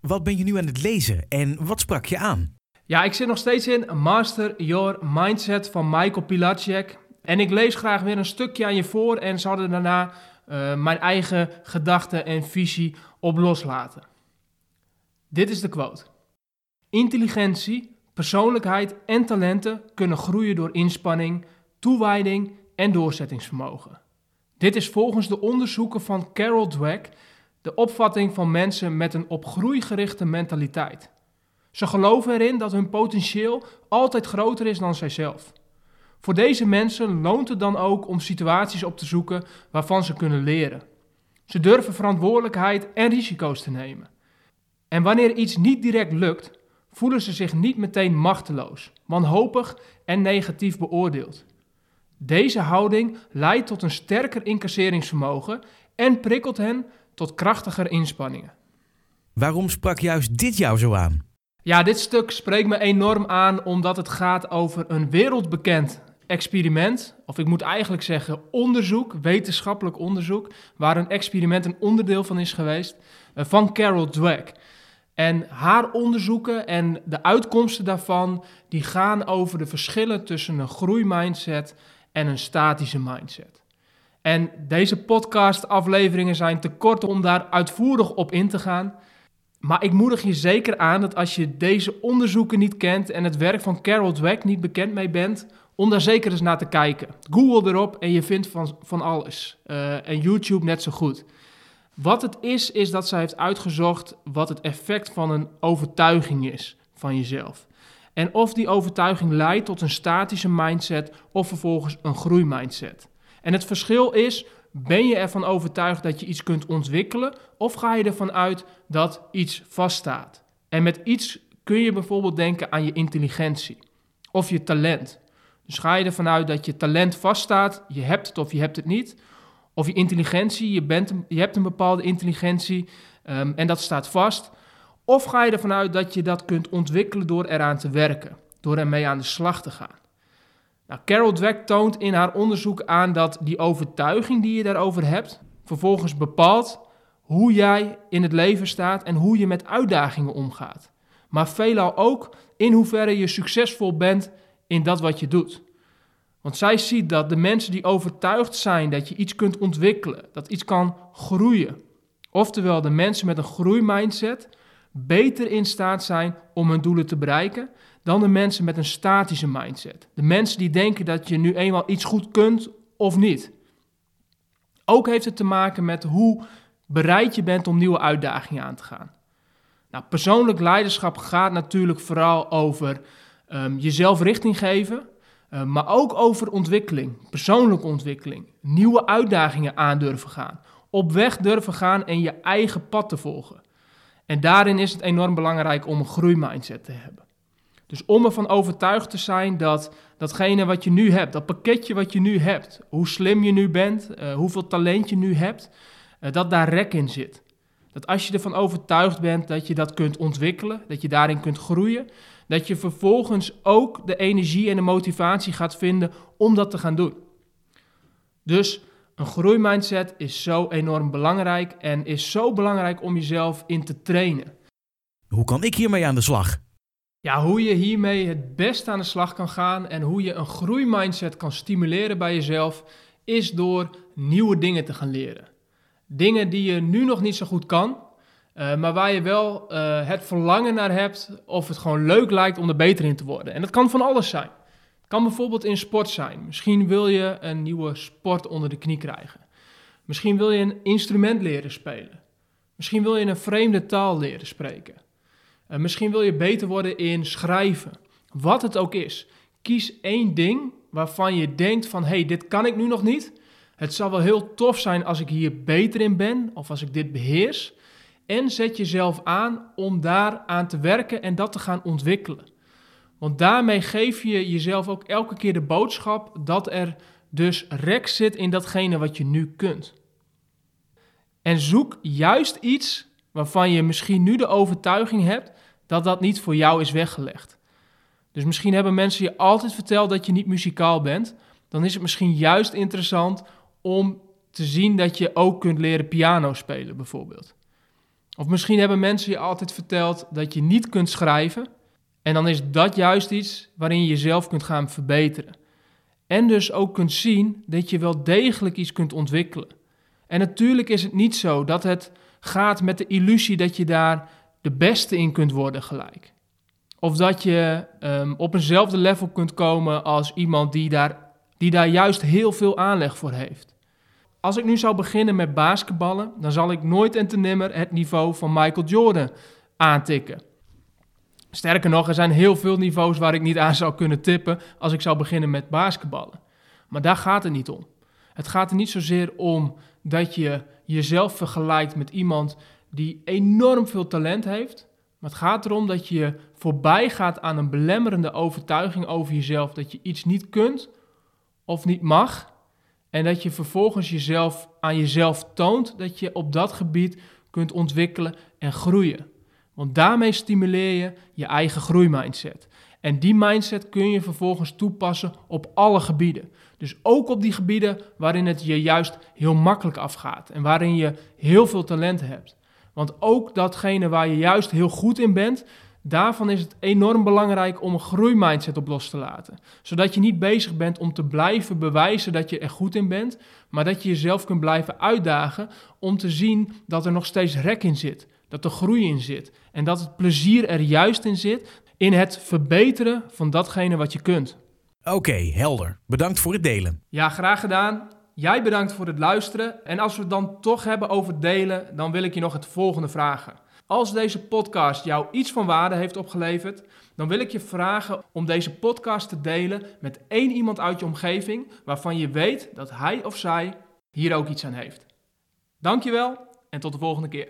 Wat ben je nu aan het lezen en wat sprak je aan? Ja, ik zit nog steeds in Master Your Mindset van Michael Pilacek. En ik lees graag weer een stukje aan je voor en zal er daarna uh, mijn eigen gedachten en visie op loslaten. Dit is de quote. Intelligentie, persoonlijkheid en talenten kunnen groeien door inspanning, toewijding en doorzettingsvermogen. Dit is volgens de onderzoeken van Carol Dweck de opvatting van mensen met een op groei gerichte mentaliteit. Ze geloven erin dat hun potentieel altijd groter is dan zijzelf. Voor deze mensen loont het dan ook om situaties op te zoeken waarvan ze kunnen leren. Ze durven verantwoordelijkheid en risico's te nemen. En wanneer iets niet direct lukt, voelen ze zich niet meteen machteloos, wanhopig en negatief beoordeeld. Deze houding leidt tot een sterker incasseringsvermogen en prikkelt hen tot krachtiger inspanningen. Waarom sprak juist dit jou zo aan? Ja, dit stuk spreekt me enorm aan omdat het gaat over een wereldbekend experiment, of ik moet eigenlijk zeggen onderzoek, wetenschappelijk onderzoek, waar een experiment een onderdeel van is geweest, eh, van Carol Dweck. En haar onderzoeken en de uitkomsten daarvan, die gaan over de verschillen tussen een groeimindset en een statische mindset. En deze podcast-afleveringen zijn te kort om daar uitvoerig op in te gaan. Maar ik moedig je zeker aan dat als je deze onderzoeken niet kent en het werk van Carol Dweck niet bekend mee bent, om daar zeker eens naar te kijken. Google erop en je vindt van, van alles. Uh, en YouTube net zo goed. Wat het is, is dat zij heeft uitgezocht wat het effect van een overtuiging is van jezelf. En of die overtuiging leidt tot een statische mindset of vervolgens een groeimindset. En het verschil is, ben je ervan overtuigd dat je iets kunt ontwikkelen of ga je ervan uit dat iets vaststaat? En met iets kun je bijvoorbeeld denken aan je intelligentie of je talent. Dus ga je ervan uit dat je talent vaststaat, je hebt het of je hebt het niet. Of je intelligentie, je, bent, je hebt een bepaalde intelligentie um, en dat staat vast. Of ga je ervan uit dat je dat kunt ontwikkelen door eraan te werken, door ermee aan de slag te gaan. Nou, Carol Dweck toont in haar onderzoek aan dat die overtuiging die je daarover hebt, vervolgens bepaalt hoe jij in het leven staat en hoe je met uitdagingen omgaat. Maar veelal ook in hoeverre je succesvol bent in dat wat je doet. Want zij ziet dat de mensen die overtuigd zijn dat je iets kunt ontwikkelen, dat iets kan groeien, oftewel de mensen met een groeimindset, beter in staat zijn om hun doelen te bereiken dan de mensen met een statische mindset. De mensen die denken dat je nu eenmaal iets goed kunt of niet. Ook heeft het te maken met hoe bereid je bent om nieuwe uitdagingen aan te gaan. Nou, persoonlijk leiderschap gaat natuurlijk vooral over um, jezelf richting geven, uh, maar ook over ontwikkeling, persoonlijke ontwikkeling, nieuwe uitdagingen aandurven gaan, op weg durven gaan en je eigen pad te volgen. En daarin is het enorm belangrijk om een groeimindset te hebben. Dus om ervan overtuigd te zijn dat datgene wat je nu hebt, dat pakketje wat je nu hebt, hoe slim je nu bent, uh, hoeveel talent je nu hebt, uh, dat daar rek in zit. Dat als je ervan overtuigd bent dat je dat kunt ontwikkelen, dat je daarin kunt groeien, dat je vervolgens ook de energie en de motivatie gaat vinden om dat te gaan doen. Dus een groeimindset is zo enorm belangrijk en is zo belangrijk om jezelf in te trainen. Hoe kan ik hiermee aan de slag? Ja, hoe je hiermee het best aan de slag kan gaan en hoe je een groeimindset kan stimuleren bij jezelf, is door nieuwe dingen te gaan leren. Dingen die je nu nog niet zo goed kan, uh, maar waar je wel uh, het verlangen naar hebt of het gewoon leuk lijkt om er beter in te worden. En dat kan van alles zijn. Het kan bijvoorbeeld in sport zijn. Misschien wil je een nieuwe sport onder de knie krijgen. Misschien wil je een instrument leren spelen. Misschien wil je een vreemde taal leren spreken. Uh, misschien wil je beter worden in schrijven. Wat het ook is. Kies één ding waarvan je denkt van... hé, hey, dit kan ik nu nog niet. Het zal wel heel tof zijn als ik hier beter in ben... of als ik dit beheers... En zet jezelf aan om daar aan te werken en dat te gaan ontwikkelen. Want daarmee geef je jezelf ook elke keer de boodschap dat er dus rek zit in datgene wat je nu kunt. En zoek juist iets waarvan je misschien nu de overtuiging hebt dat dat niet voor jou is weggelegd. Dus misschien hebben mensen je altijd verteld dat je niet muzikaal bent. Dan is het misschien juist interessant om te zien dat je ook kunt leren piano spelen, bijvoorbeeld. Of misschien hebben mensen je altijd verteld dat je niet kunt schrijven. En dan is dat juist iets waarin je jezelf kunt gaan verbeteren. En dus ook kunt zien dat je wel degelijk iets kunt ontwikkelen. En natuurlijk is het niet zo dat het gaat met de illusie dat je daar de beste in kunt worden gelijk. Of dat je um, op eenzelfde level kunt komen als iemand die daar, die daar juist heel veel aanleg voor heeft. Als ik nu zou beginnen met basketballen, dan zal ik nooit en te nimmer het niveau van Michael Jordan aantikken. Sterker nog, er zijn heel veel niveaus waar ik niet aan zou kunnen tippen als ik zou beginnen met basketballen. Maar daar gaat het niet om. Het gaat er niet zozeer om dat je jezelf vergelijkt met iemand die enorm veel talent heeft. Maar het gaat erom dat je voorbij gaat aan een belemmerende overtuiging over jezelf dat je iets niet kunt of niet mag. En dat je vervolgens jezelf aan jezelf toont dat je op dat gebied kunt ontwikkelen en groeien. Want daarmee stimuleer je je eigen groeimindset. En die mindset kun je vervolgens toepassen op alle gebieden. Dus ook op die gebieden waarin het je juist heel makkelijk afgaat en waarin je heel veel talent hebt. Want ook datgene waar je juist heel goed in bent, daarvan is het enorm belangrijk om een groeimindset op los te laten. Zodat je niet bezig bent om te blijven bewijzen dat je er goed in bent, maar dat je jezelf kunt blijven uitdagen om te zien dat er nog steeds rek in zit, dat er groei in zit en dat het plezier er juist in zit in het verbeteren van datgene wat je kunt. Oké, helder. Bedankt voor het delen. Ja, graag gedaan. Jij bedankt voor het luisteren. En als we het dan toch hebben over delen, dan wil ik je nog het volgende vragen. Als deze podcast jou iets van waarde heeft opgeleverd, dan wil ik je vragen om deze podcast te delen met één iemand uit je omgeving waarvan je weet dat hij of zij hier ook iets aan heeft. Dankjewel en tot de volgende keer.